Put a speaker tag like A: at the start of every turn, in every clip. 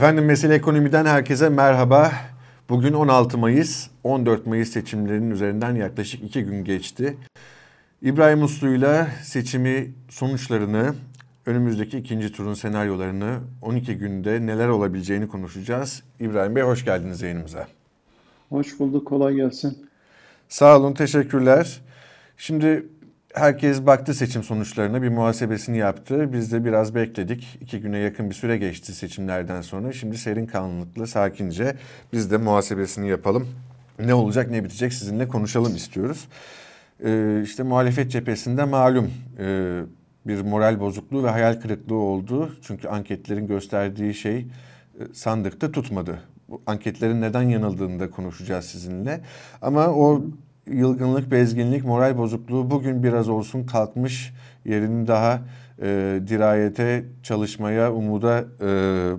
A: Efendim Mesele Ekonomi'den herkese merhaba. Bugün 16 Mayıs, 14 Mayıs seçimlerinin üzerinden yaklaşık iki gün geçti. İbrahim Uslu'yla seçimi sonuçlarını, önümüzdeki ikinci turun senaryolarını, 12 günde neler olabileceğini konuşacağız. İbrahim Bey hoş geldiniz yayınımıza.
B: Hoş bulduk, kolay gelsin.
A: Sağ olun, teşekkürler. Şimdi herkes baktı seçim sonuçlarına bir muhasebesini yaptı. Biz de biraz bekledik. İki güne yakın bir süre geçti seçimlerden sonra. Şimdi serin kanlılıkla sakince biz de muhasebesini yapalım. Ne olacak ne bitecek sizinle konuşalım istiyoruz. Ee, işte muhalefet cephesinde malum e, bir moral bozukluğu ve hayal kırıklığı oldu. Çünkü anketlerin gösterdiği şey e, sandıkta tutmadı. Bu anketlerin neden yanıldığını da konuşacağız sizinle. Ama o yılgınlık, bezginlik, moral bozukluğu bugün biraz olsun kalkmış. Yerini daha e, dirayete, çalışmaya, umuda e,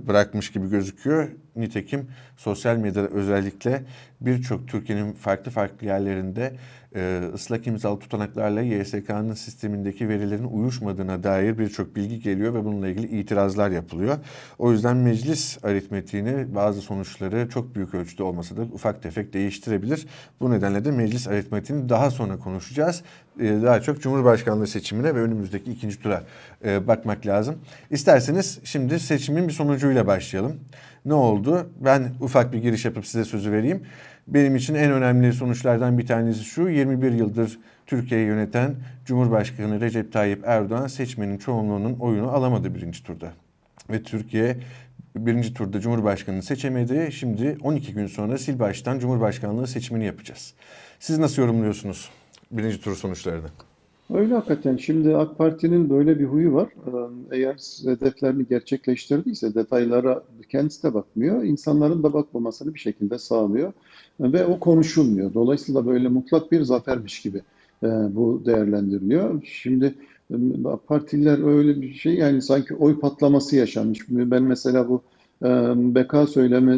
A: bırakmış gibi gözüküyor. Nitekim sosyal medyada özellikle birçok Türkiye'nin farklı farklı yerlerinde e, ıslak imzalı tutanaklarla YSK'nın sistemindeki verilerin uyuşmadığına dair birçok bilgi geliyor ve bununla ilgili itirazlar yapılıyor. O yüzden meclis aritmetiğini bazı sonuçları çok büyük ölçüde olmasa da ufak tefek değiştirebilir. Bu nedenle de meclis aritmetiğini daha sonra konuşacağız. E, daha çok Cumhurbaşkanlığı seçimine ve önümüzdeki ikinci tura e, bakmak lazım. İsterseniz şimdi seçimin bir sonucuyla başlayalım. Ne oldu? Ben ufak bir giriş yapıp size sözü vereyim. Benim için en önemli sonuçlardan bir tanesi şu. 21 yıldır Türkiye'yi yöneten Cumhurbaşkanı Recep Tayyip Erdoğan seçmenin çoğunluğunun oyunu alamadı birinci turda. Ve Türkiye birinci turda Cumhurbaşkanı'nı seçemedi. Şimdi 12 gün sonra sil baştan Cumhurbaşkanlığı seçimini yapacağız. Siz nasıl yorumluyorsunuz birinci tur sonuçlarını?
B: Öyle hakikaten. Şimdi AK Parti'nin böyle bir huyu var. Eğer hedeflerini gerçekleştirdiyse detaylara kendisi de bakmıyor. İnsanların da bakmamasını bir şekilde sağlıyor. Ve o konuşulmuyor. Dolayısıyla böyle mutlak bir zafermiş gibi e, bu değerlendiriliyor. Şimdi AK Partililer öyle bir şey yani sanki oy patlaması yaşanmış. Ben mesela bu BK söylemi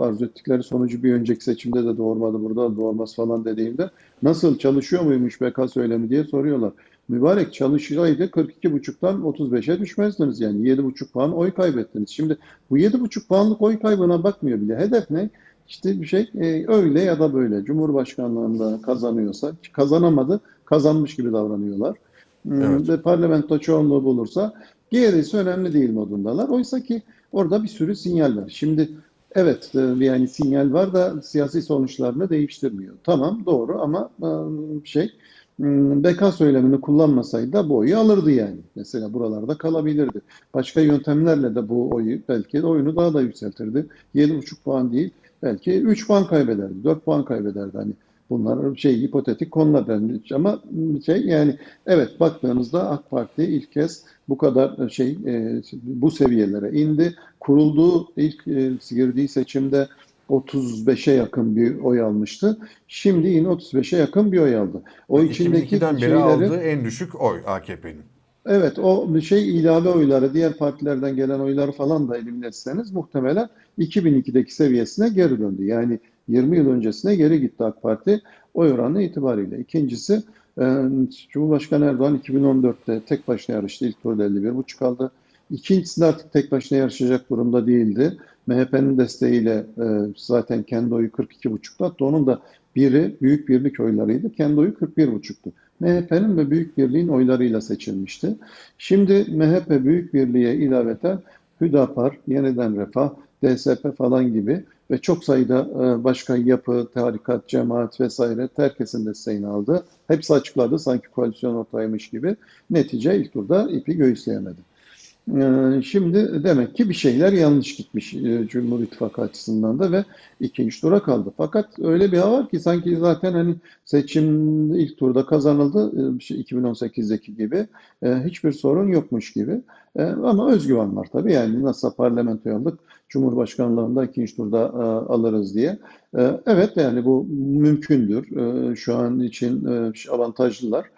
B: arzu ettikleri sonucu bir önceki seçimde de doğurmadı, burada da doğurmaz falan dediğimde nasıl çalışıyor muymuş BK söylemi diye soruyorlar. Mübarek çalışsaydı 42,5'tan 35'e düşmezdiniz yani 7,5 puan oy kaybettiniz. Şimdi bu 7,5 puanlık oy kaybına bakmıyor bile. Hedef ne? İşte bir şey e, öyle ya da böyle. Cumhurbaşkanlığında kazanıyorsa, kazanamadı, kazanmış gibi davranıyorlar. Hmm, evet. Ve parlamento çoğunluğu bulursa gerisi önemli değil modundalar. Oysa ki Orada bir sürü sinyal var. Şimdi evet e, yani sinyal var da siyasi sonuçlarını değiştirmiyor. Tamam doğru ama e, şey hmm, BK söylemini kullanmasaydı da bu oyu alırdı yani. Mesela buralarda kalabilirdi. Başka yöntemlerle de bu oyu belki de oyunu daha da yükseltirdi. 7,5 puan değil belki 3 puan kaybederdi, 4 puan kaybederdi. Hani bunlar şey hipotetik konular ama şey yani evet baktığınızda AK Parti ilk kez bu kadar şey e, bu seviyelere indi. Kurulduğu ilk e, girdiği seçimde 35'e yakın bir oy almıştı. Şimdi yine 35'e yakın bir oy aldı.
A: O yani içindeki beri şeyleri, aldığı en düşük oy AKP'nin.
B: Evet o şey ilave oyları diğer partilerden gelen oyları falan da elimine etseniz muhtemelen 2002'deki seviyesine geri döndü. Yani 20 yıl öncesine geri gitti AK Parti oy oranı itibariyle. İkincisi ee, Cumhurbaşkanı Erdoğan 2014'te tek başına yarıştı. İlk turda 51,5 aldı. İkincisinde artık tek başına yarışacak durumda değildi. MHP'nin desteğiyle e, zaten kendi oyu 42,5'tu. Hatta onun da biri Büyük Birlik oylarıydı. Kendi oyu 41,5'tu. MHP'nin ve Büyük Birliğin oylarıyla seçilmişti. Şimdi MHP Büyük Birliğe ilaveten Hüdapar, Yeniden Refah, DSP falan gibi ve çok sayıda e, başka yapı, tarikat, cemaat vesaire herkesin desteğini aldı. Hepsi açıkladı sanki koalisyon ortağıymış gibi. Netice ilk turda ipi göğüsleyemedi. Ee, şimdi demek ki bir şeyler yanlış gitmiş e, Cumhur İttifakı açısından da ve ikinci tura kaldı. Fakat öyle bir hava var ki sanki zaten hani seçim ilk turda kazanıldı 2018'deki e, gibi e, hiçbir sorun yokmuş gibi. Ama özgüven var tabii yani nasıl parlamento aldık Cumhurbaşkanlığında ikinci turda alırız diye. Evet yani bu mümkündür. Şu an için avantajlılar.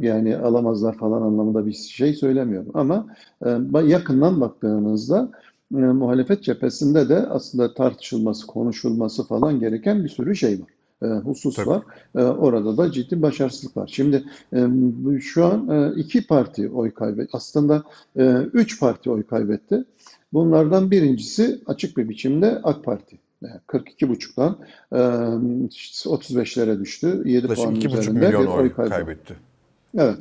B: Yani alamazlar falan anlamında bir şey söylemiyorum. Ama e, yakından baktığınızda e, muhalefet cephesinde de aslında tartışılması, konuşulması falan gereken bir sürü şey var. E, husus Tabii. var. orada da ciddi başarısızlık var. Şimdi şu an iki parti oy kaybetti. Aslında üç parti oy kaybetti. Bunlardan birincisi açık bir biçimde AK Parti. 42,5'tan 35'lere düştü. 7
A: Yaklaşık
B: puanın
A: 2,5
B: üzerinde bir oy kaybı.
A: kaybetti.
B: Evet.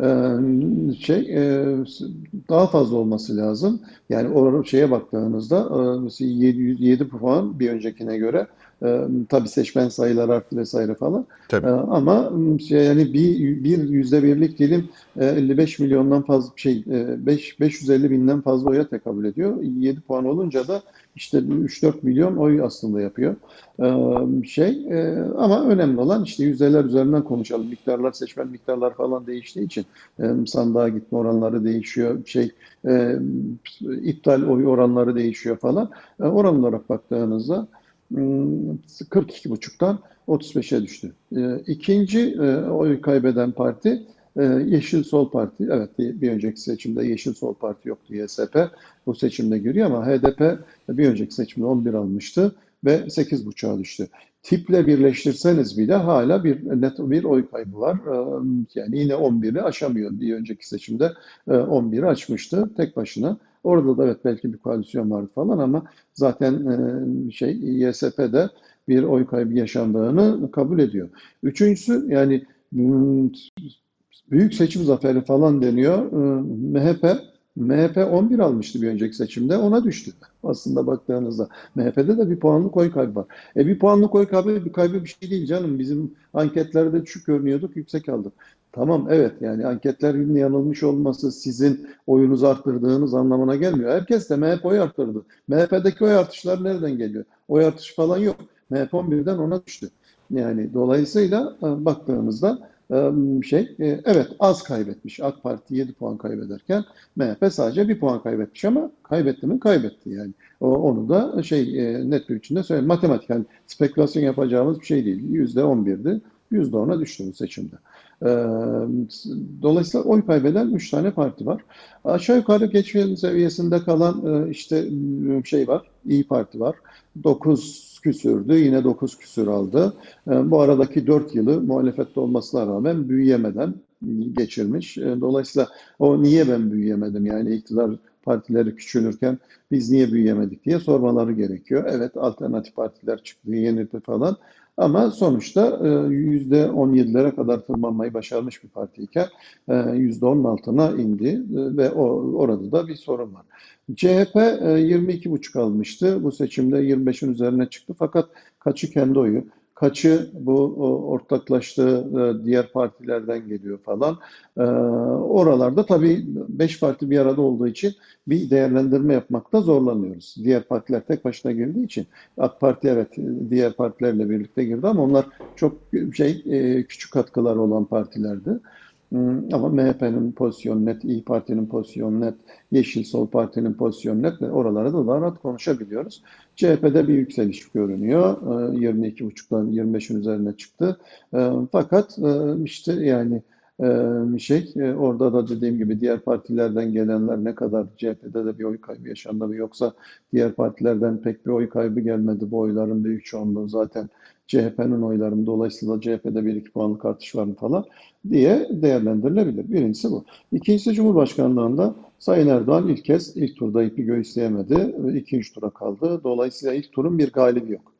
B: Ee, şey e, daha fazla olması lazım. Yani o şeye baktığınızda e, 700 7 puan bir öncekine göre e, tabii seçmen sayıları arttı vesaire falan.
A: Tabii.
B: E, ama şey, yani bir, bir yüzde birlik dilim e, 55 milyondan fazla şey e, 5 550 binden fazla oya tekabül ediyor. 7 puan olunca da işte 3-4 milyon oy aslında yapıyor. E, şey e, ama önemli olan işte yüzdeler üzerinden konuşalım. Miktarlar, seçmen miktarlar falan değiştiği için e, sandığa gitme oranları değişiyor. Şey e, iptal oy oranları değişiyor falan. E, oran olarak baktığınızda 42,5'tan 35'e düştü. E, ikinci e, oy kaybeden parti e, Yeşil Sol Parti. Evet bir önceki seçimde Yeşil Sol Parti yoktu YSP. Bu seçimde giriyor ama HDP bir önceki seçimde 11 almıştı ve 8,5'a düştü. Tiple birleştirseniz bile hala bir net bir oy kaybı var. Yani yine 11'i aşamıyor. Bir önceki seçimde 11'i açmıştı tek başına. Orada da evet belki bir koalisyon vardı falan ama zaten şey YSP'de bir oy kaybı yaşandığını kabul ediyor. Üçüncüsü yani büyük seçim zaferi falan deniyor. MHP MHP 11 almıştı bir önceki seçimde ona düştü. Aslında baktığınızda MHP'de de bir puanlık oy kaybı var. E bir puanlık oy kaybı bir kaybı bir şey değil canım. Bizim anketlerde düşük görünüyorduk, yüksek aldık. Tamam evet yani anketlerin yanılmış olması sizin oyunuzu arttırdığınız anlamına gelmiyor. Herkes de MHP oy arttırdı. MHP'deki oy artışlar nereden geliyor? Oy artışı falan yok. MHP 11'den ona düştü. Yani dolayısıyla e, baktığımızda şey evet az kaybetmiş. AK Parti 7 puan kaybederken MHP sadece 1 puan kaybetmiş ama kaybetti mi? Kaybetti yani. Onu da şey net bir biçimde söyleyeyim. Matematik yani spekülasyon yapacağımız bir şey değil. %11'di. %10'a düştü bu seçimde. Dolayısıyla oy kaybeden 3 tane parti var. Aşağı yukarı geçmeyen seviyesinde kalan işte şey var. İyi Parti var. 9 küsürdü. Yine 9 küsür aldı. Bu aradaki 4 yılı muhalefette olmasına rağmen büyüyemeden geçirmiş. Dolayısıyla o niye ben büyüyemedim yani iktidar partileri küçülürken biz niye büyüyemedik diye sormaları gerekiyor. Evet alternatif partiler çıktı, yenildi falan. Ama sonuçta %17'lere kadar tırmanmayı başarmış bir partiyken %10'un altına indi ve orada da bir sorun var. CHP 22,5 almıştı. Bu seçimde 25'in üzerine çıktı. Fakat kaçı kendi oyu, kaçı bu ortaklaştığı diğer partilerden geliyor falan. Oralarda tabii 5 parti bir arada olduğu için bir değerlendirme yapmakta zorlanıyoruz. Diğer partiler tek başına girdiği için AK Parti evet diğer partilerle birlikte girdi ama onlar çok şey küçük katkılar olan partilerdi. Hmm, ama MHP'nin pozisyonu net, İyi Parti'nin pozisyonu net, Yeşil Sol Parti'nin pozisyonu net ve oralara da daha rahat konuşabiliyoruz. CHP'de bir yükseliş görünüyor. 22,5'dan ee, 25'in üzerine çıktı. Ee, fakat e, işte yani e, şey e, orada da dediğim gibi diğer partilerden gelenler ne kadar CHP'de de bir oy kaybı yaşandı mı yoksa diğer partilerden pek bir oy kaybı gelmedi. Bu oyların büyük çoğunluğu zaten CHP'nin oylarının dolayısıyla CHP'de bir iki puanlık artış var mı falan diye değerlendirilebilir. Birincisi bu. İkincisi Cumhurbaşkanlığında Sayın Erdoğan ilk kez ilk turda ipi göğüsleyemedi. İkinci tura kaldı. Dolayısıyla ilk turun bir galibi yok.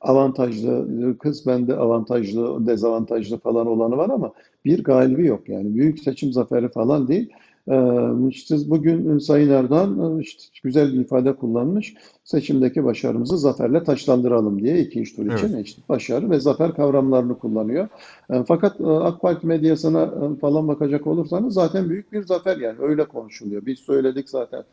B: Avantajlı, kısmen de avantajlı, dezavantajlı falan olanı var ama bir galibi yok. Yani büyük seçim zaferi falan değil. Ee, işte bugün Sayın Erdoğan e, işte güzel bir ifade kullanmış. Seçimdeki başarımızı zaferle taşlandıralım diye ikinci tur için evet. işte başarı ve zafer kavramlarını kullanıyor. Ee, fakat e, AK Parti medyasına e, falan bakacak olursanız zaten büyük bir zafer yani öyle konuşuluyor. Biz söyledik zaten.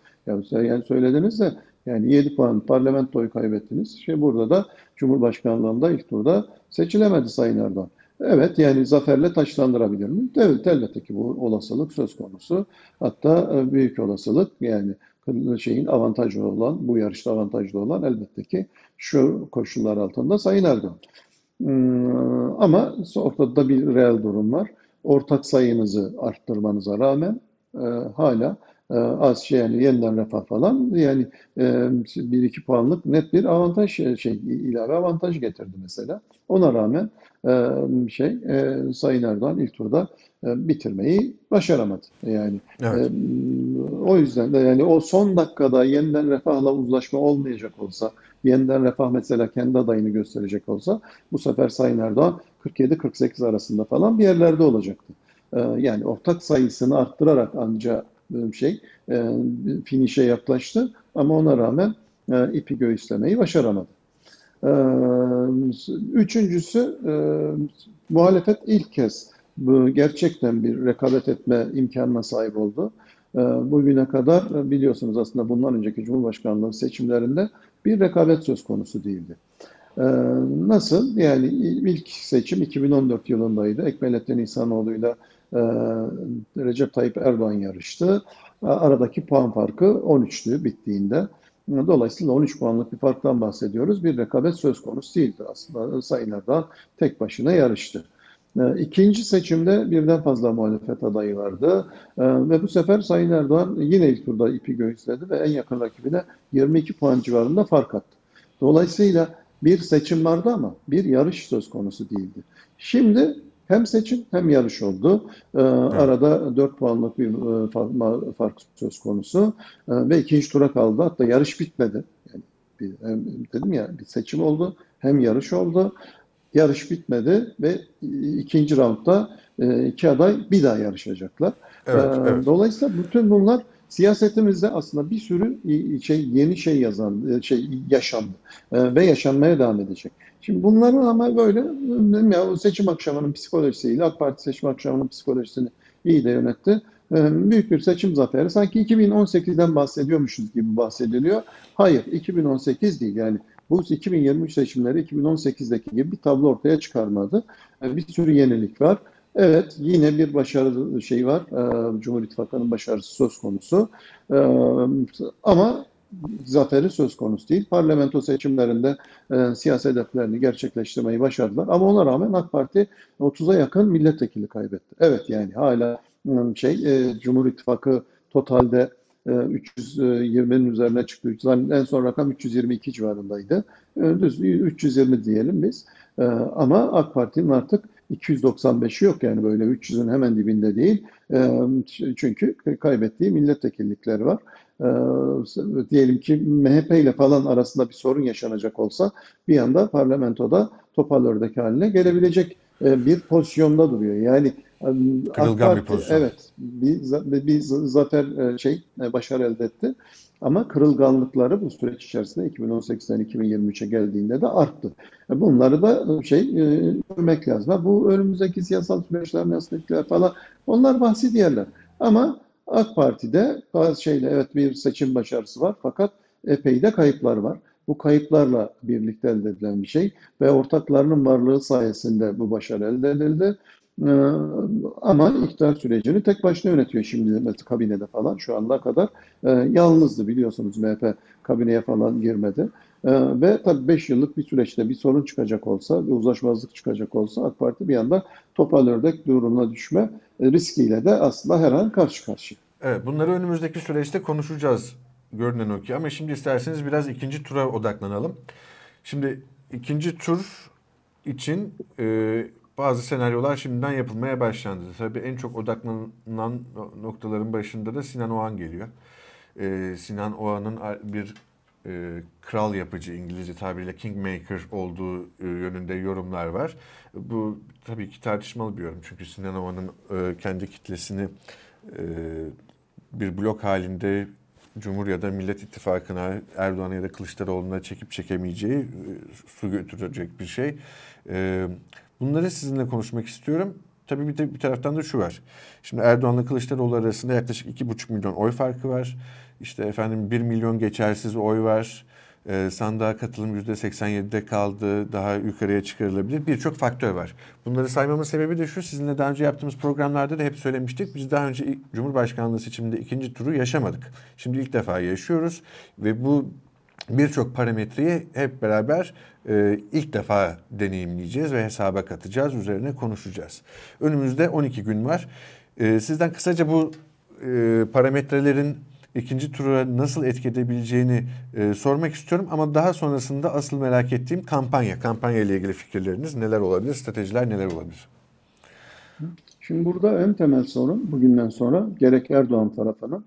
B: Yani söylediniz de yani 7 puan parlamentoyu kaybettiniz. Şey burada da Cumhurbaşkanlığında ilk turda seçilemedi Sayın Erdoğan. Evet yani zaferle taşlandırabilir mi? Evet elbette ki bu olasılık söz konusu. Hatta e, büyük olasılık yani şeyin avantajlı olan, bu yarışta avantajlı olan elbette ki şu koşullar altında Sayın Erdoğan. Hmm, ama ortada bir reel durum var. Ortak sayınızı arttırmanıza rağmen e, hala az şey yani yeniden refah falan yani bir iki puanlık net bir avantaj şey ilave avantaj getirdi mesela. Ona rağmen şey Sayın Erdoğan ilk turda bitirmeyi başaramadı. Yani evet. o yüzden de yani o son dakikada yeniden refahla uzlaşma olmayacak olsa, yeniden refah mesela kendi adayını gösterecek olsa bu sefer Sayın Erdoğan 47-48 arasında falan bir yerlerde olacaktı. Yani ortak sayısını arttırarak ancak şey e, finişe yaklaştı ama ona rağmen e, ipi göğüslemeyi başaramadı. E, üçüncüsü e, muhalefet ilk kez bu gerçekten bir rekabet etme imkanına sahip oldu. E, bugüne kadar e, biliyorsunuz aslında bundan önceki Cumhurbaşkanlığı seçimlerinde bir rekabet söz konusu değildi. Ee, nasıl? Yani ilk seçim 2014 yılındaydı. Ekmelettin İhsanoğlu'yla e, Recep Tayyip Erdoğan yarıştı. Aradaki puan farkı 13'tü bittiğinde. Dolayısıyla 13 puanlık bir farktan bahsediyoruz. Bir rekabet söz konusu değildi aslında. Sayın Erdoğan tek başına yarıştı. Ee, ikinci seçimde birden fazla muhalefet adayı vardı ee, ve bu sefer Sayın Erdoğan yine ilk turda ipi göğüsledi ve en yakın rakibine 22 puan civarında fark attı. Dolayısıyla bir seçim vardı ama bir yarış söz konusu değildi. Şimdi hem seçim hem yarış oldu. Ee. Arada 4 puanlık bir e, fark söz konusu ee, ve ikinci tura kaldı. Hatta yarış bitmedi. Yani bir, hem, dedim ya bir seçim oldu hem yarış oldu. Yarış bitmedi ve ikinci roundda e, iki aday bir daha yarışacaklar. Evet, ee, evet. Dolayısıyla bütün bunlar Siyasetimizde aslında bir sürü şey yeni şey yazan e, şey yaşandı ve yaşanmaya devam edecek. Şimdi bunların ama böyle ya seçim akşamının psikolojisiyle AK Parti seçim akşamının psikolojisini iyi de yönetti. E, büyük bir seçim zaferi. Sanki 2018'den bahsediyormuşuz gibi bahsediliyor. Hayır, 2018 değil. Yani bu 2023 seçimleri 2018'deki gibi bir tablo ortaya çıkarmadı. Bir sürü yenilik var. Evet yine bir başarı şey var. E, Cumhur İttifakı'nın başarısı söz konusu. Ama zaferi söz konusu değil. Parlamento seçimlerinde e, siyasi hedeflerini gerçekleştirmeyi başardılar. Ama ona rağmen AK Parti 30'a yakın milletvekili kaybetti. Evet yani hala ıı, şey e, Cumhur İttifakı totalde e, 320'nin üzerine çıktı. En son rakam 322 civarındaydı. E, düz 320 diyelim biz. E, ama AK Parti'nin artık 295'i yok yani böyle 300'ün hemen dibinde değil. E, çünkü kaybettiği milletvekillikleri var. E, diyelim ki MHP ile falan arasında bir sorun yaşanacak olsa bir anda parlamentoda topal ördek haline gelebilecek e, bir pozisyonda duruyor. Yani
A: Kırılgan Parti, bir pozisyon.
B: Evet, bir, bir zafer e, şey e, başarı elde etti. Ama kırılganlıkları bu süreç içerisinde 2018'den 2023'e geldiğinde de arttı. E, bunları da şey görmek lazım. Bu önümüzdeki siyasal süreçler nasıl falan onlar bahsi diğerler. Ama AK Parti'de bazı şeyle evet bir seçim başarısı var fakat epey de kayıplar var. Bu kayıplarla birlikte elde edilen bir şey ve ortaklarının varlığı sayesinde bu başarı elde edildi. Ee, ama iktidar sürecini tek başına yönetiyor şimdi kabinede falan şu ana kadar. E, yalnızdı biliyorsunuz MHP kabineye falan girmedi. E, ve tabii 5 yıllık bir süreçte bir sorun çıkacak olsa, bir uzlaşmazlık çıkacak olsa AK Parti bir anda topal ördek durumuna düşme riskiyle de aslında her an karşı karşıya.
A: Evet bunları önümüzdeki süreçte konuşacağız görünen o ki. Ama şimdi isterseniz biraz ikinci tura odaklanalım. Şimdi ikinci tur için e, bazı senaryolar şimdiden yapılmaya başlandı. Tabii en çok odaklanan noktaların başında da Sinan Oğan geliyor. Ee, Sinan Oğan'ın bir e, kral yapıcı İngilizce tabiriyle kingmaker olduğu e, yönünde yorumlar var. Bu tabii ki tartışmalı bir yorum çünkü Sinan Oğan'ın e, kendi kitlesini e, bir blok halinde Cumhur ya da Millet İttifakı'na Erdoğan'a ya da Kılıçdaroğlu'na çekip çekemeyeceği e, su götürecek bir şey. E, Bunları sizinle konuşmak istiyorum. Tabii bir, de, bir taraftan da şu var. Şimdi Erdoğan'la Kılıçdaroğlu arasında yaklaşık 2,5 milyon oy farkı var. İşte efendim 1 milyon geçersiz oy var. E, sandığa katılım %87'de kaldı. Daha yukarıya çıkarılabilir. Birçok faktör var. Bunları saymamın sebebi de şu. Sizinle daha önce yaptığımız programlarda da hep söylemiştik. Biz daha önce Cumhurbaşkanlığı seçiminde ikinci turu yaşamadık. Şimdi ilk defa yaşıyoruz. Ve bu birçok parametreyi hep beraber e, ilk defa deneyimleyeceğiz ve hesaba katacağız, üzerine konuşacağız. Önümüzde 12 gün var. E, sizden kısaca bu e, parametrelerin ikinci tura nasıl etki edebileceğini e, sormak istiyorum. Ama daha sonrasında asıl merak ettiğim kampanya. Kampanya ile ilgili fikirleriniz neler olabilir? Stratejiler neler olabilir?
B: Şimdi burada en temel sorun bugünden sonra gerek Erdoğan tarafının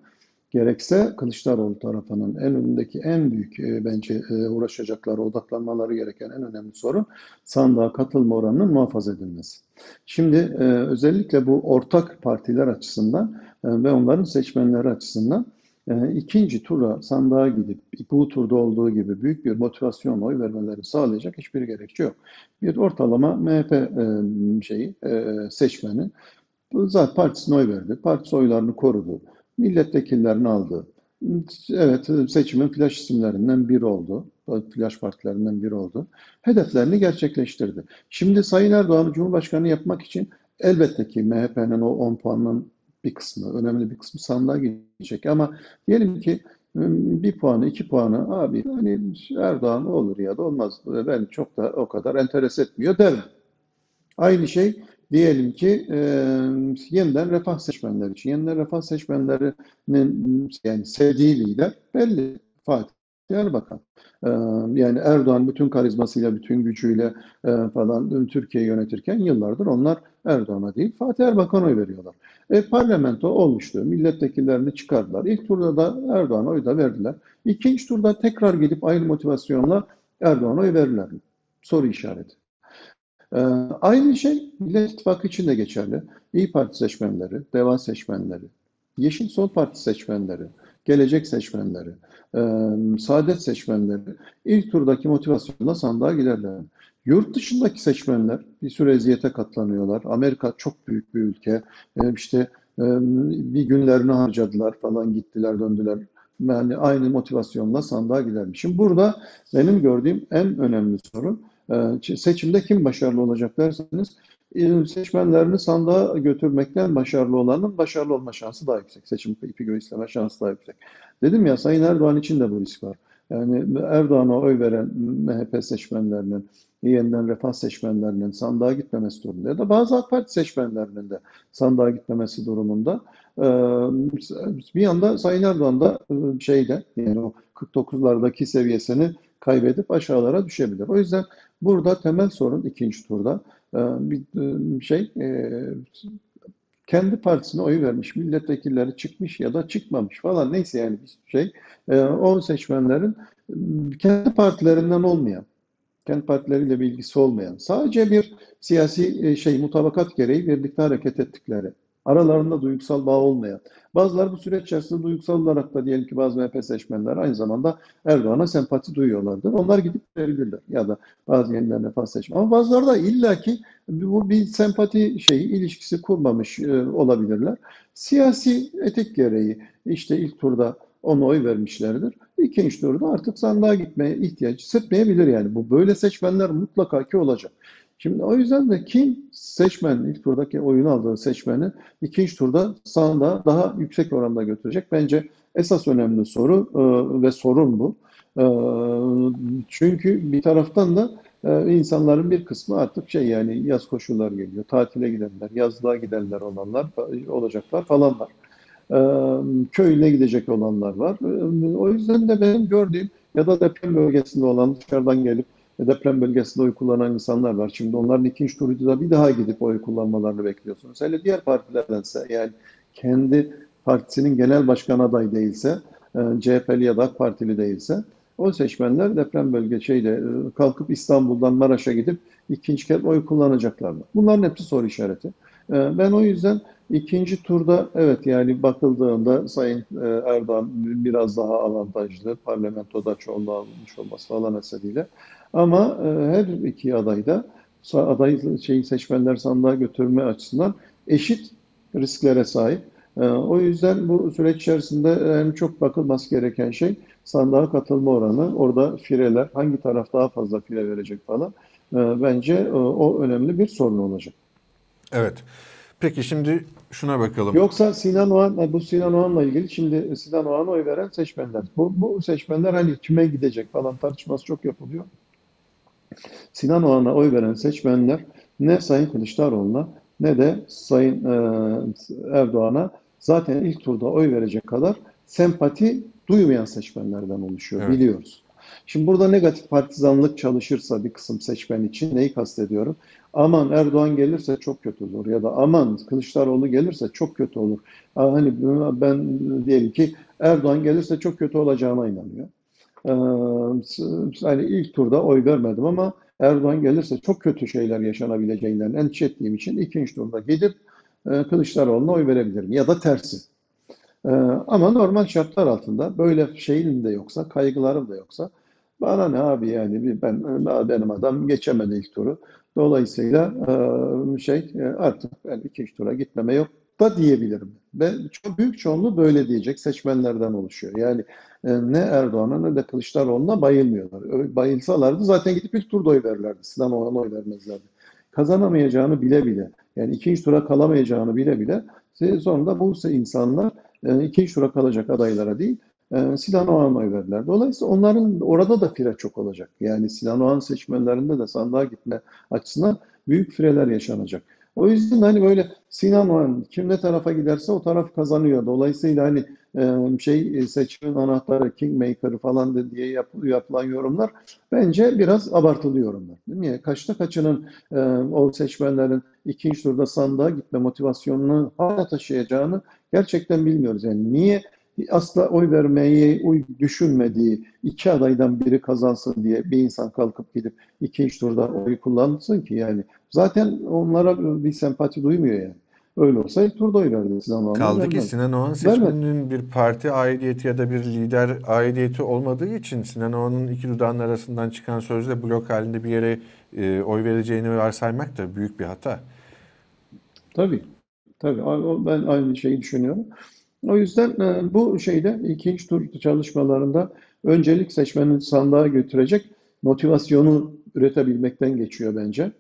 B: gerekse Kılıçdaroğlu tarafının en önündeki en büyük e, bence e, uğraşacakları, odaklanmaları gereken en önemli sorun sandığa katılma oranının muhafaza edilmesi. Şimdi e, özellikle bu ortak partiler açısından e, ve onların seçmenleri açısından e, ikinci tura sandığa gidip bu turda olduğu gibi büyük bir motivasyon oy vermeleri sağlayacak hiçbir gerekçe yok. Bir ortalama MHP e, şeyi e, seçmeni zaten partisine oy verdi. Partisi oylarını korudu. Milletvekillerini aldı. Evet seçimin flash isimlerinden biri oldu. Flash partilerinden biri oldu. Hedeflerini gerçekleştirdi. Şimdi Sayın Erdoğan'ı Cumhurbaşkanı yapmak için elbette ki MHP'nin o 10 puanın bir kısmı, önemli bir kısmı sandığa gidecek. Ama diyelim ki ıı, bir puanı, iki puanı abi hani Erdoğan olur ya da olmaz. Ben çok da o kadar enteres etmiyor derim. Aynı şey diyelim ki e, yeniden refah seçmenleri için. Yeniden refah seçmenlerinin yani sevdiği lider belli. Fatih Erbakan. Ee, yani Erdoğan bütün karizmasıyla, bütün gücüyle e, falan Türkiye'yi yönetirken yıllardır onlar Erdoğan'a değil Fatih Erbakan'a oy veriyorlar. E, parlamento olmuştu. Milletvekillerini çıkardılar. İlk turda da Erdoğan'a oy da verdiler. İkinci turda tekrar gidip aynı motivasyonla Erdoğan'a oy verirler. Soru işareti. Ee, aynı şey Millet İttifakı için de geçerli. İyi Parti seçmenleri, Deva seçmenleri, Yeşil Sol Parti seçmenleri, Gelecek seçmenleri, e, Saadet seçmenleri ilk turdaki motivasyonla sandığa giderler. Yurt dışındaki seçmenler bir süre eziyete katlanıyorlar. Amerika çok büyük bir ülke. E, işte e, bir günlerini harcadılar falan gittiler döndüler. Yani aynı motivasyonla sandığa gidermiş. Şimdi burada benim gördüğüm en önemli sorun seçimde kim başarılı olacak derseniz e, seçmenlerini sandığa götürmekten başarılı olanın başarılı olma şansı daha yüksek. Seçim ipi göğüsleme şansı daha yüksek. Dedim ya Sayın Erdoğan için de bu risk var. Yani Erdoğan'a oy veren MHP seçmenlerinin, yeniden refah seçmenlerinin sandığa gitmemesi durumunda ya da bazı AK Parti seçmenlerinin de sandığa gitmemesi durumunda e, bir yanda Sayın Erdoğan da e, şeyde yani o 49'lardaki seviyesini kaybedip aşağılara düşebilir. O yüzden burada temel sorun ikinci turda bir şey kendi partisine oy vermiş milletvekilleri çıkmış ya da çıkmamış falan. Neyse yani bir şey. O seçmenlerin kendi partilerinden olmayan kendi partileriyle bilgisi olmayan sadece bir siyasi şey mutabakat gereği birlikte hareket ettikleri aralarında duygusal bağ olmayan. Bazıları bu süreç içerisinde duygusal olarak da diyelim ki bazı MHP seçmenler aynı zamanda Erdoğan'a sempati duyuyorlardır. Onlar gidip verebilirler ya da bazı yeniden nefas seçmen. Ama bazıları da illaki bu bir sempati şeyi ilişkisi kurmamış e, olabilirler. Siyasi etik gereği işte ilk turda ona oy vermişlerdir. İkinci turda artık sandığa gitmeye ihtiyaç hissetmeyebilir yani. Bu böyle seçmenler mutlaka ki olacak. Şimdi o yüzden de kim seçmen, ilk turdaki oyunu aldığı seçmeni ikinci turda sandığa daha yüksek oranda götürecek. Bence esas önemli soru e, ve sorun bu. E, çünkü bir taraftan da e, insanların bir kısmı artık şey yani yaz koşullar geliyor, tatile gidenler, yazlığa gidenler olanlar olacaklar falan var. E, köyüne gidecek olanlar var. E, o yüzden de benim gördüğüm ya da deprem bölgesinde olan dışarıdan gelip deprem bölgesinde oy kullanan insanlar var. Şimdi onların ikinci turda bir daha gidip oy kullanmalarını bekliyorsunuz. Hele diğer partilerdense yani kendi partisinin genel başkan adayı değilse, e, CHP'li ya da AK Partili değilse o seçmenler deprem bölge şeyde e, kalkıp İstanbul'dan Maraş'a gidip ikinci kez oy kullanacaklar mı? Bunların hepsi soru işareti. E, ben o yüzden ikinci turda evet yani bakıldığında Sayın Erdoğan biraz daha avantajlı parlamentoda çoğunluğu almış olması falan eseriyle ama e, her iki aday da aday şeyi seçmenler sandığa götürme açısından eşit risklere sahip. E, o yüzden bu süreç içerisinde en çok bakılması gereken şey sandığa katılma oranı. Orada fireler hangi taraf daha fazla fire verecek falan. E, bence o önemli bir sorun olacak.
A: Evet. Peki şimdi şuna bakalım.
B: Yoksa Sinan Oğan, bu Sinan Oğan'la ilgili şimdi Sinan Oğan'a oy veren seçmenler. Bu, bu seçmenler hani kime gidecek falan tartışması çok yapılıyor. Sinan Oğan'a oy veren seçmenler ne Sayın Kılıçdaroğlu'na ne de Sayın e, Erdoğan'a zaten ilk turda oy verecek kadar sempati duymayan seçmenlerden oluşuyor
A: Evet.
B: biliyoruz. Şimdi burada negatif partizanlık çalışırsa bir kısım seçmen için neyi kastediyorum? Aman Erdoğan gelirse çok kötü olur ya da aman Kılıçdaroğlu gelirse çok kötü olur. Hani ben diyelim ki Erdoğan gelirse çok kötü olacağına inanıyor. Hani ilk turda oy vermedim ama Erdoğan gelirse çok kötü şeyler yaşanabileceğinden endişe ettiğim için ikinci turda gidip e, Kılıçdaroğlu'na oy verebilirim ya da tersi. Ee, ama normal şartlar altında böyle şeyim de yoksa, kaygılarım da yoksa bana ne abi yani ben benim adam geçemedi ilk turu. Dolayısıyla e, şey e, artık ben ikinci tura gitmeme yok da diyebilirim. Ve çok büyük çoğunluğu böyle diyecek seçmenlerden oluşuyor. Yani e, ne Erdoğan'a ne de Kılıçdaroğlu'na bayılmıyorlar. Bayılsalardı zaten gidip ilk turda oy verirlerdi. Sinan Oğan'a oy vermezlerdi. Kazanamayacağını bile bile, yani ikinci tura kalamayacağını bile bile sonunda bu insanlar e, ikinci tura kalacak adaylara değil, e, Sinan Oğan'a verdiler. Dolayısıyla onların orada da fire çok olacak. Yani Sinan Oğan seçmenlerinde de sandığa gitme açısından büyük fireler yaşanacak. O yüzden hani böyle Sinan Oğan kim ne tarafa giderse o taraf kazanıyor. Dolayısıyla hani e, şey e, seçimin anahtarı, kingmaker'ı falan diye yap- yapılan yorumlar bence biraz abartılı yorumlar. Niye? Kaçta kaçının e, o seçmenlerin ikinci turda sandığa gitme motivasyonunu hala taşıyacağını gerçekten bilmiyoruz. Yani niye asla oy vermeyi uy düşünmediği iki adaydan biri kazansın diye bir insan kalkıp gidip ikinci turda oy kullansın ki yani zaten onlara bir sempati duymuyor yani. Öyle olsa ilk turda oy verdi Sinan Oğan'a
A: Kaldı ki. Sinan Oğan seçmeninin bir parti aidiyeti ya da bir lider aidiyeti olmadığı için Sinan Oğan'ın iki dudağın arasından çıkan sözle blok halinde bir yere e, oy vereceğini varsaymak da büyük bir hata.
B: Tabii. Tabii. Ben aynı şeyi düşünüyorum. O yüzden e, bu şeyde ikinci tur çalışmalarında öncelik seçmenin sandığa götürecek motivasyonu üretebilmekten geçiyor bence.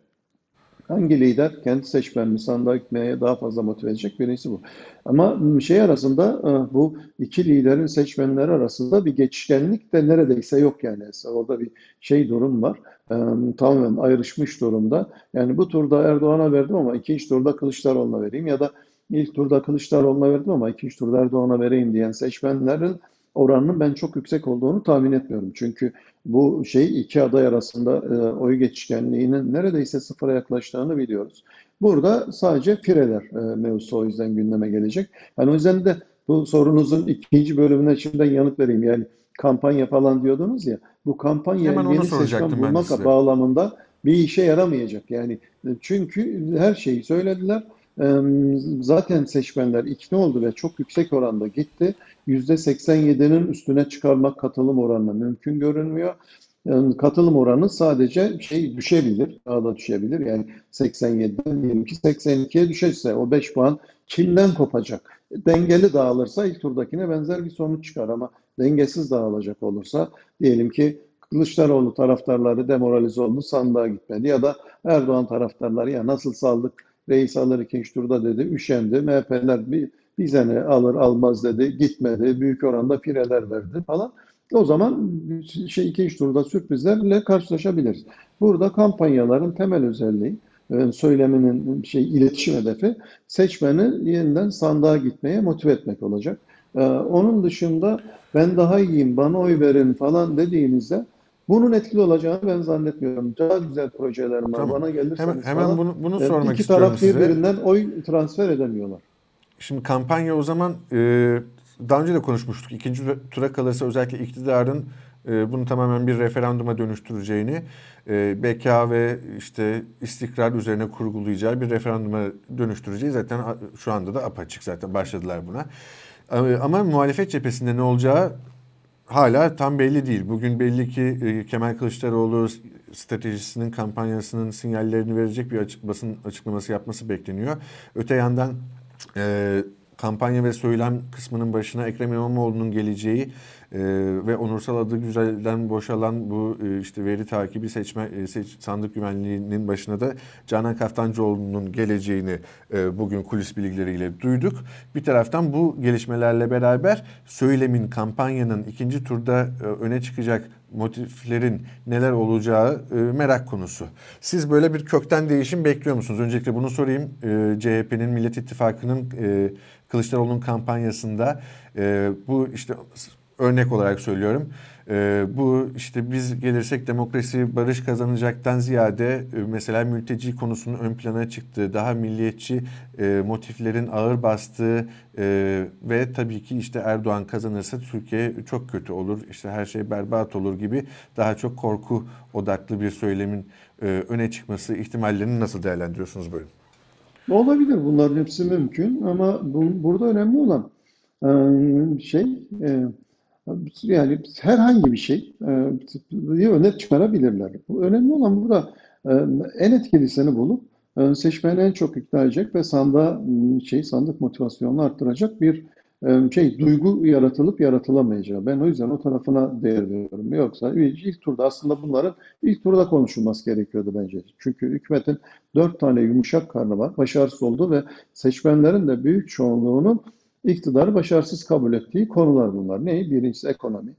B: Hangi lider kendi seçmenini sandığa gitmeye daha fazla motive edecek? Birincisi bu. Ama şey arasında e, bu iki liderin seçmenleri arasında bir geçişkenlik de neredeyse yok yani. Orada bir şey durum var. E, Tamamen ayrışmış durumda. Yani bu turda Erdoğan'a verdim ama ikinci turda Kılıçdaroğlu'na vereyim ya da ilk turda Kılıçdaroğlu'na verdim ama ikinci turda Erdoğan'a vereyim diyen seçmenlerin oranının ben çok yüksek olduğunu tahmin etmiyorum. Çünkü bu şey iki aday arasında e, oy geçişkenliğinin neredeyse sıfıra yaklaştığını biliyoruz. Burada sadece fireler e, mevzusu o yüzden gündeme gelecek. Yani o yüzden de bu sorunuzun ikinci bölümüne şimdiden yanıt vereyim. Yani kampanya falan diyordunuz ya. Bu kampanya
A: Hemen
B: yeni seçmen bulmak bağlamında bir işe yaramayacak. Yani e, çünkü her şeyi söylediler. Zaten seçmenler ikna oldu ve çok yüksek oranda gitti. %87'nin üstüne çıkarmak katılım oranına mümkün görünmüyor. Katılım oranı sadece şey düşebilir, daha da düşebilir. Yani 87'den diyelim ki 82'ye düşerse o 5 puan kimden kopacak? Dengeli dağılırsa ilk turdakine benzer bir sonuç çıkar ama dengesiz dağılacak olursa diyelim ki Kılıçdaroğlu taraftarları demoralize oldu, sandığa gitmedi ya da Erdoğan taraftarları ya nasıl saldık reis alır ikinci turda dedi, üşendi. MHP'ler bir, bize ne alır almaz dedi, gitmedi, büyük oranda fireler verdi falan. O zaman şey ikinci turda sürprizlerle karşılaşabiliriz. Burada kampanyaların temel özelliği, e, söyleminin şey iletişim hedefi seçmeni yeniden sandığa gitmeye motive etmek olacak. E, Onun dışında ben daha iyiyim, bana oy verin falan dediğinizde bunun etkili olacağını ben zannetmiyorum. Daha güzel projelerim var.
A: Tamam.
B: Bana
A: Hemen,
B: gelirseniz
A: hemen
B: falan
A: bunu, bunu sormak
B: iki
A: istiyorum
B: taraf
A: size.
B: birbirinden oy transfer edemiyorlar.
A: Şimdi kampanya o zaman e, daha önce de konuşmuştuk. İkinci tura kalırsa özellikle iktidarın e, bunu tamamen bir referanduma dönüştüreceğini, e, beka ve işte istikrar üzerine kurgulayacağı bir referanduma dönüştüreceği zaten şu anda da apaçık zaten başladılar buna. E, Ama muhalefet cephesinde ne olacağı hala tam belli değil. Bugün belli ki e, Kemal Kılıçdaroğlu stratejisinin kampanyasının sinyallerini verecek bir açık, basın açıklaması yapması bekleniyor. Öte yandan e, kampanya ve söylem kısmının başına Ekrem İmamoğlu'nun geleceği e, ve onursal adı güzelden boşalan bu e, işte veri takibi seçme e, seç, sandık güvenliğinin başına da Canan Kaftancıoğlu'nun geleceğini e, bugün kulis bilgileriyle duyduk. Bir taraftan bu gelişmelerle beraber söylemin kampanyanın ikinci turda e, öne çıkacak motiflerin neler olacağı e, merak konusu. Siz böyle bir kökten değişim bekliyor musunuz? Öncelikle bunu sorayım. E, CHP'nin Millet İttifakı'nın e, Kılıçdaroğlu'nun kampanyasında e, bu işte örnek olarak söylüyorum. E, bu işte biz gelirsek demokrasi barış kazanacaktan ziyade e, mesela mülteci konusunun ön plana çıktığı, daha milliyetçi e, motiflerin ağır bastığı e, ve tabii ki işte Erdoğan kazanırsa Türkiye çok kötü olur, işte her şey berbat olur gibi daha çok korku odaklı bir söylemin e, öne çıkması ihtimallerini nasıl değerlendiriyorsunuz böyle?
B: Olabilir bunların hepsi mümkün ama bu, burada önemli olan şey e, yani herhangi bir şey e, öne çıkarabilirler. Önemli olan burada e, en etkilisini bulup e, seçmeni en çok ikna edecek ve sanda şey sandık motivasyonunu arttıracak bir şey duygu yaratılıp yaratılamayacağı. Ben o yüzden o tarafına değer veriyorum. Yoksa ilk turda aslında bunların ilk turda konuşulması gerekiyordu bence. Çünkü hükümetin dört tane yumuşak karnı var. Başarısız oldu ve seçmenlerin de büyük çoğunluğunun iktidarı başarısız kabul ettiği konular bunlar. Ne? Birincisi ekonomi.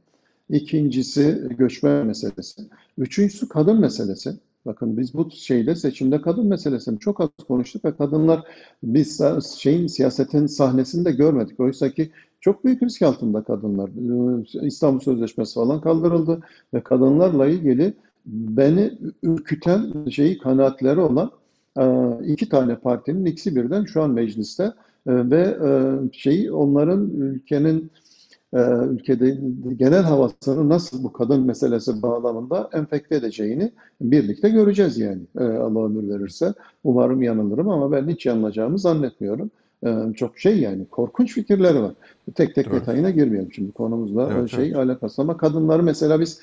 B: İkincisi göçmen meselesi. Üçüncüsü kadın meselesi. Bakın biz bu şeyde seçimde kadın meselesini çok az konuştuk ve kadınlar biz şeyin siyasetin sahnesinde görmedik. Oysa ki çok büyük risk altında kadınlar. Ee, İstanbul Sözleşmesi falan kaldırıldı ve kadınlarla ilgili beni ürküten şeyi kanaatleri olan e, iki tane partinin ikisi birden şu an mecliste ve e, şeyi onların ülkenin e, ülkede genel havasını nasıl bu kadın meselesi bağlamında enfekte edeceğini birlikte göreceğiz yani e, Allah ömür verirse. Umarım yanılırım ama ben hiç yanılacağımı zannetmiyorum. Çok şey yani korkunç fikirleri var. Tek tek evet. detayına girmiyorum şimdi konumuzla evet, şey evet. alakası ama kadınları mesela biz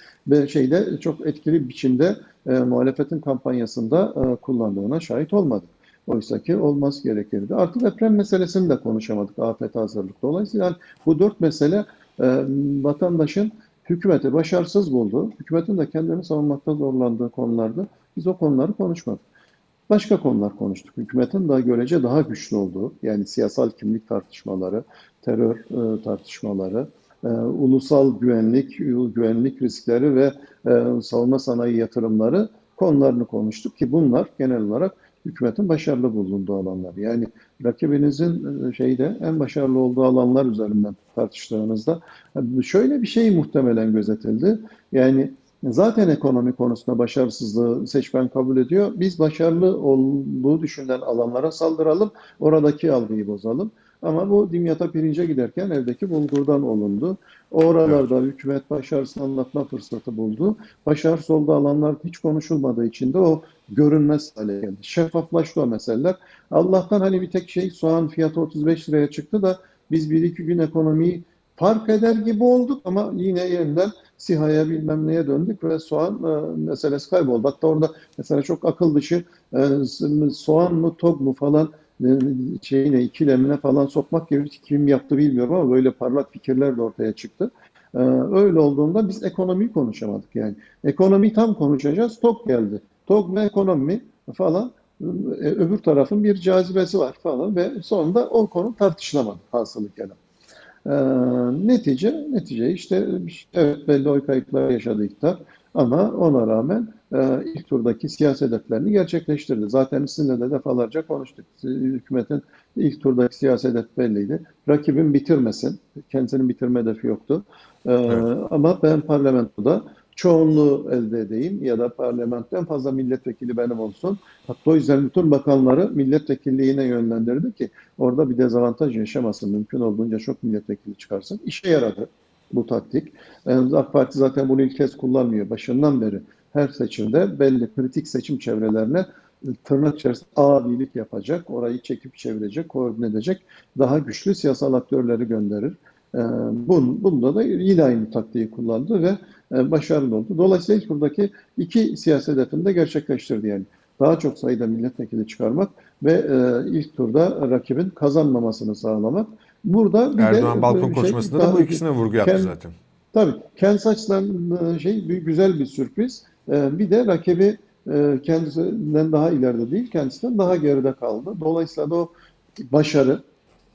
B: şeyde çok etkili biçimde e, muhalefetin kampanyasında kullandığına şahit olmadık. Oysa ki olması gerekirdi. Artı deprem meselesini de konuşamadık afet hazırlık. Dolayısıyla yani bu dört mesele e, vatandaşın hükümeti başarısız buldu. Hükümetin de kendini savunmakta zorlandığı konularda biz o konuları konuşmadık. Başka konular konuştuk. Hükümetin daha görece daha güçlü olduğu, yani siyasal kimlik tartışmaları, terör e, tartışmaları, e, ulusal güvenlik, güvenlik riskleri ve e, savunma sanayi yatırımları konularını konuştuk ki bunlar genel olarak hükümetin başarılı bulunduğu alanlar. Yani rakibinizin e, şeyde en başarılı olduğu alanlar üzerinden tartıştığınızda e, şöyle bir şey muhtemelen gözetildi. Yani zaten ekonomi konusunda başarısızlığı seçmen kabul ediyor. Biz başarılı olduğu düşünülen alanlara saldıralım, oradaki algıyı bozalım. Ama bu dimyata pirince giderken evdeki bulgurdan olundu. Oralarda evet. hükümet başarısını anlatma fırsatı buldu. Başarısız olduğu alanlar hiç konuşulmadığı için de o görünmez hale geldi. Şeffaflaştı o meseleler. Allah'tan hani bir tek şey soğan fiyatı 35 liraya çıktı da biz bir iki gün ekonomiyi fark eder gibi olduk ama yine yeniden SİHA'ya bilmem neye döndük ve soğan e, meselesi kayboldu. Hatta orada mesela çok akıl dışı e, soğan mı tok mu falan şeyine ikilemine falan sokmak gibi kim yaptı bilmiyorum ama böyle parlak fikirler de ortaya çıktı. E, öyle olduğunda biz ekonomiyi konuşamadık yani. Ekonomi tam konuşacağız. Tok geldi. Tok ve ekonomi falan e, öbür tarafın bir cazibesi var falan ve sonunda o konu tartışılamadı hasılı kelam. Ee, netice, netice işte evet belli oy kayıpları yaşadı iktidar ama ona rağmen e, ilk turdaki siyasi hedeflerini gerçekleştirdi. Zaten sizinle de defalarca konuştuk. Hükümetin ilk turdaki siyasi hedef belliydi. Rakibin bitirmesin. Kendisinin bitirme hedefi yoktu. E, evet. Ama ben parlamentoda çoğunluğu elde edeyim ya da parlamento en fazla milletvekili benim olsun. Hatta o yüzden bütün bakanları milletvekilliğine yönlendirdi ki orada bir dezavantaj yaşamasın. Mümkün olduğunca çok milletvekili çıkarsın. İşe yaradı bu taktik. Yani AK Parti zaten bunu ilk kez kullanmıyor. Başından beri her seçimde belli kritik seçim çevrelerine tırnak içerisinde abilik yapacak, orayı çekip çevirecek, koordine edecek daha güçlü siyasal aktörleri gönderir. Ee, bun, bunda da yine aynı taktiği kullandı ve e, başarılı oldu. Dolayısıyla ilk buradaki iki siyasi hedefini de gerçekleştirdi yani. Daha çok sayıda milletvekili çıkarmak ve e, ilk turda rakibin kazanmamasını sağlamak.
A: Burada bir Erdoğan de balkon şey, konuşmasında da bu ikisine vurgu yaptı kendi, zaten.
B: Tabii açısından e, şey bir güzel bir sürpriz. E, Bir de rakibi e, kendisinden daha ileride değil, kendisinden daha geride kaldı. Dolayısıyla da o başarı,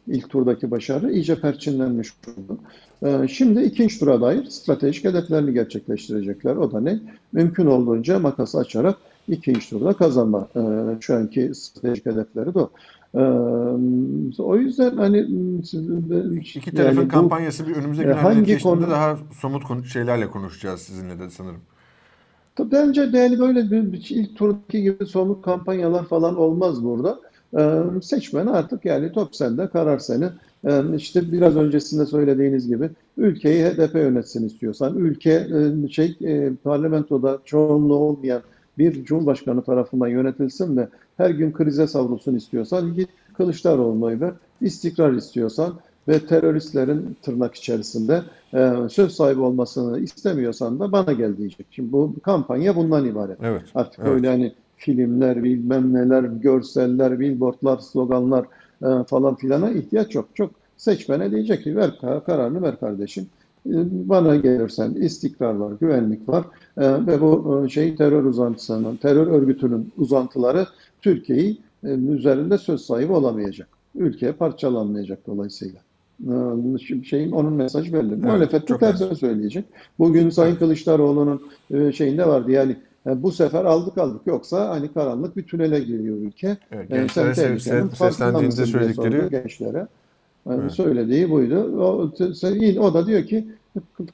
B: ilk turdaki başarı iyice perçinlenmiş oldu. E, Şimdi ikinci tura dair stratejik hedeflerini gerçekleştirecekler. O da ne? Mümkün olduğunca makası açarak ikinci turda kazanma. E, Şu anki stratejik hedefleri de o. E, O yüzden hani
A: İki tarafın
B: yani bu
A: kampanyası bir önümüzdeki
B: e, hangi konu
A: daha somut konu şeylerle konuşacağız sizinle de sanırım.
B: Tabii Bence de yani böyle bir, bir ilk turdaki gibi somut kampanyalar falan olmaz burada. Ee, seçmen artık yani top sende, karar senin. Ee, işte biraz öncesinde söylediğiniz gibi ülkeyi HDP yönetsin istiyorsan, ülke e, şey e, parlamentoda çoğunluğu olmayan bir cumhurbaşkanı tarafından yönetilsin de her gün krize savrulsun istiyorsan git Kılıçdaroğlu'na ver. İstikrar istiyorsan ve teröristlerin tırnak içerisinde e, söz sahibi olmasını istemiyorsan da bana gel diyecek. Şimdi bu kampanya bundan ibaret.
A: Evet,
B: Artık
A: evet.
B: öyle hani filmler, bilmem neler, görseller, billboardlar, sloganlar e, falan filana ihtiyaç yok. Çok seçmene diyecek ki ver kar- kararını ver kardeşim. E, Bana gelirsen istikrar var, güvenlik var E, ve bu e, şey terör uzantısının, terör örgütünün uzantıları Türkiye'yi e, üzerinde söz sahibi olamayacak. Ülke parçalanmayacak dolayısıyla. E, Şimdi şeyin onun mesajı belli.
A: Evet,
B: Muhalefet de
A: çok net.
B: tersini söyleyecek. Bugün Sayın Kılıçdaroğlu'nun e, şeyinde vardı yani e, bu sefer aldık aldık yoksa hani karanlık bir tünele giriyor ülke.
A: Evet,
B: E,
A: gençlere
B: sen
A: se-
B: tehlikenin
A: se-
B: farkında
A: seslendiğinde
B: mısın diye sordu
A: söyledikleri
B: gençlere. Yani
A: Evet.
B: söylediği buydu. O, o da diyor ki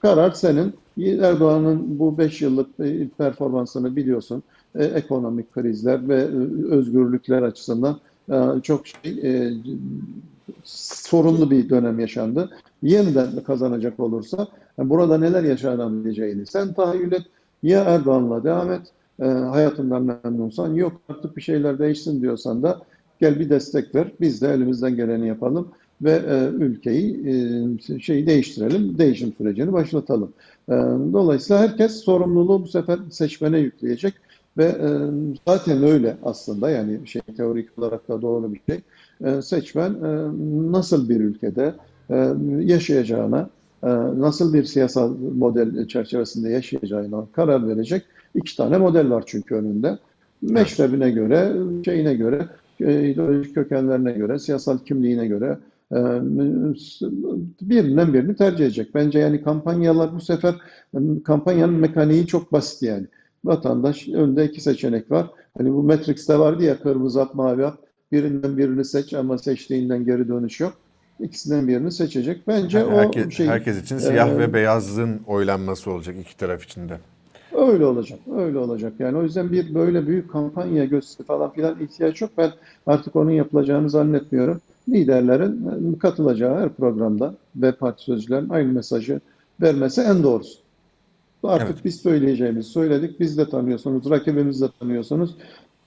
B: karar senin. Erdoğan'ın bu 5 yıllık performansını biliyorsun. E, Ekonomik krizler ve özgürlükler açısından e, çok şey e, sorunlu bir dönem yaşandı. Yeniden kazanacak olursa yani burada neler yaşanabileceğini sen tahayyül et. Ya Erdoğan'la devam et. e, hayatından memnunsan yok artık bir şeyler değişsin diyorsan da gel bir destek ver. Biz de elimizden geleni yapalım ve e, ülkeyi e, şeyi değiştirelim. Değişim sürecini başlatalım. E, dolayısıyla herkes sorumluluğu bu sefer seçmene yükleyecek ve e, zaten öyle aslında yani şey teorik olarak da doğru bir şey. E, seçmen e, nasıl bir ülkede e, yaşayacağına, e, nasıl bir siyasal model çerçevesinde yaşayacağına karar verecek. İki tane model var çünkü önünde. Meşrebine göre, şeyine göre, e, ideolojik kökenlerine göre, siyasal kimliğine göre e, birinden birini tercih edecek. Bence yani kampanyalar bu sefer e, kampanyanın mekaniği çok basit yani. Vatandaş önünde iki seçenek var. Hani bu Matrix'te vardı ya kırmızı hap mavi hap. Birinden birini seç ama seçtiğinden geri dönüş yok. İkisinden birini seçecek. Bence o
A: Herkes,
B: şey
A: herkes için siyah
B: e,
A: ve beyazın oylanması olacak iki taraf için de.
B: Öyle olacak, öyle olacak. Yani o yüzden bir böyle büyük kampanya gösteri falan filan ihtiyaç yok. Ben artık onun yapılacağını zannetmiyorum. Liderlerin e, katılacağı her programda ve parti sözcülerin aynı mesajı vermesi en doğrusu. Artık
A: Evet.
B: biz söyleyeceğimizi söyledik. Biz de tanıyorsunuz, rakibimiz de tanıyorsunuz.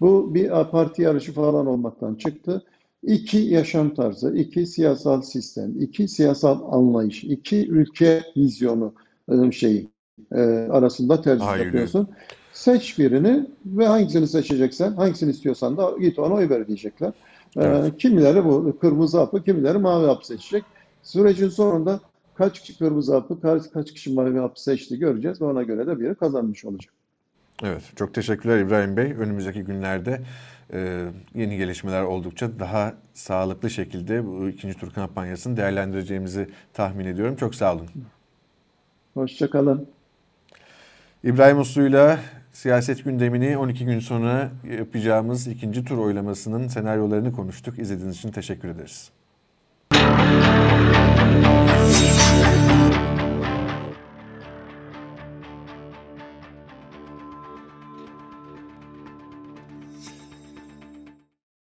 B: Bu bir parti yarışı falan olmaktan çıktı. İki yaşam tarzı, iki siyasal sistem, iki siyasal anlayış, iki ülke vizyonu e, şeyi e, arasında tercih
A: Tahayyülü.
B: yapıyorsun. Seç birini ve hangisini seçeceksen, hangisini istiyorsan da git ona oy ver diyecekler. E,
A: Evet.
B: kimileri bu kırmızı hapı, kimileri mavi hapı seçecek. Sürecin sonunda kaç kişi kırmızı hapı, kaç, kaç kişi mavi hapı seçti göreceğiz ve ona göre de biri kazanmış olacak.
A: Evet, çok teşekkürler İbrahim Bey. Önümüzdeki günlerde e, yeni gelişmeler oldukça daha sağlıklı şekilde bu ikinci tur kampanyasını değerlendireceğimizi tahmin ediyorum. Çok sağ olun.
B: Hoşçakalın.
A: İbrahim Uslu'yla siyaset gündemini 12 gün sonra yapacağımız ikinci tur oylamasının senaryolarını konuştuk. İzlediğiniz için teşekkür ederiz.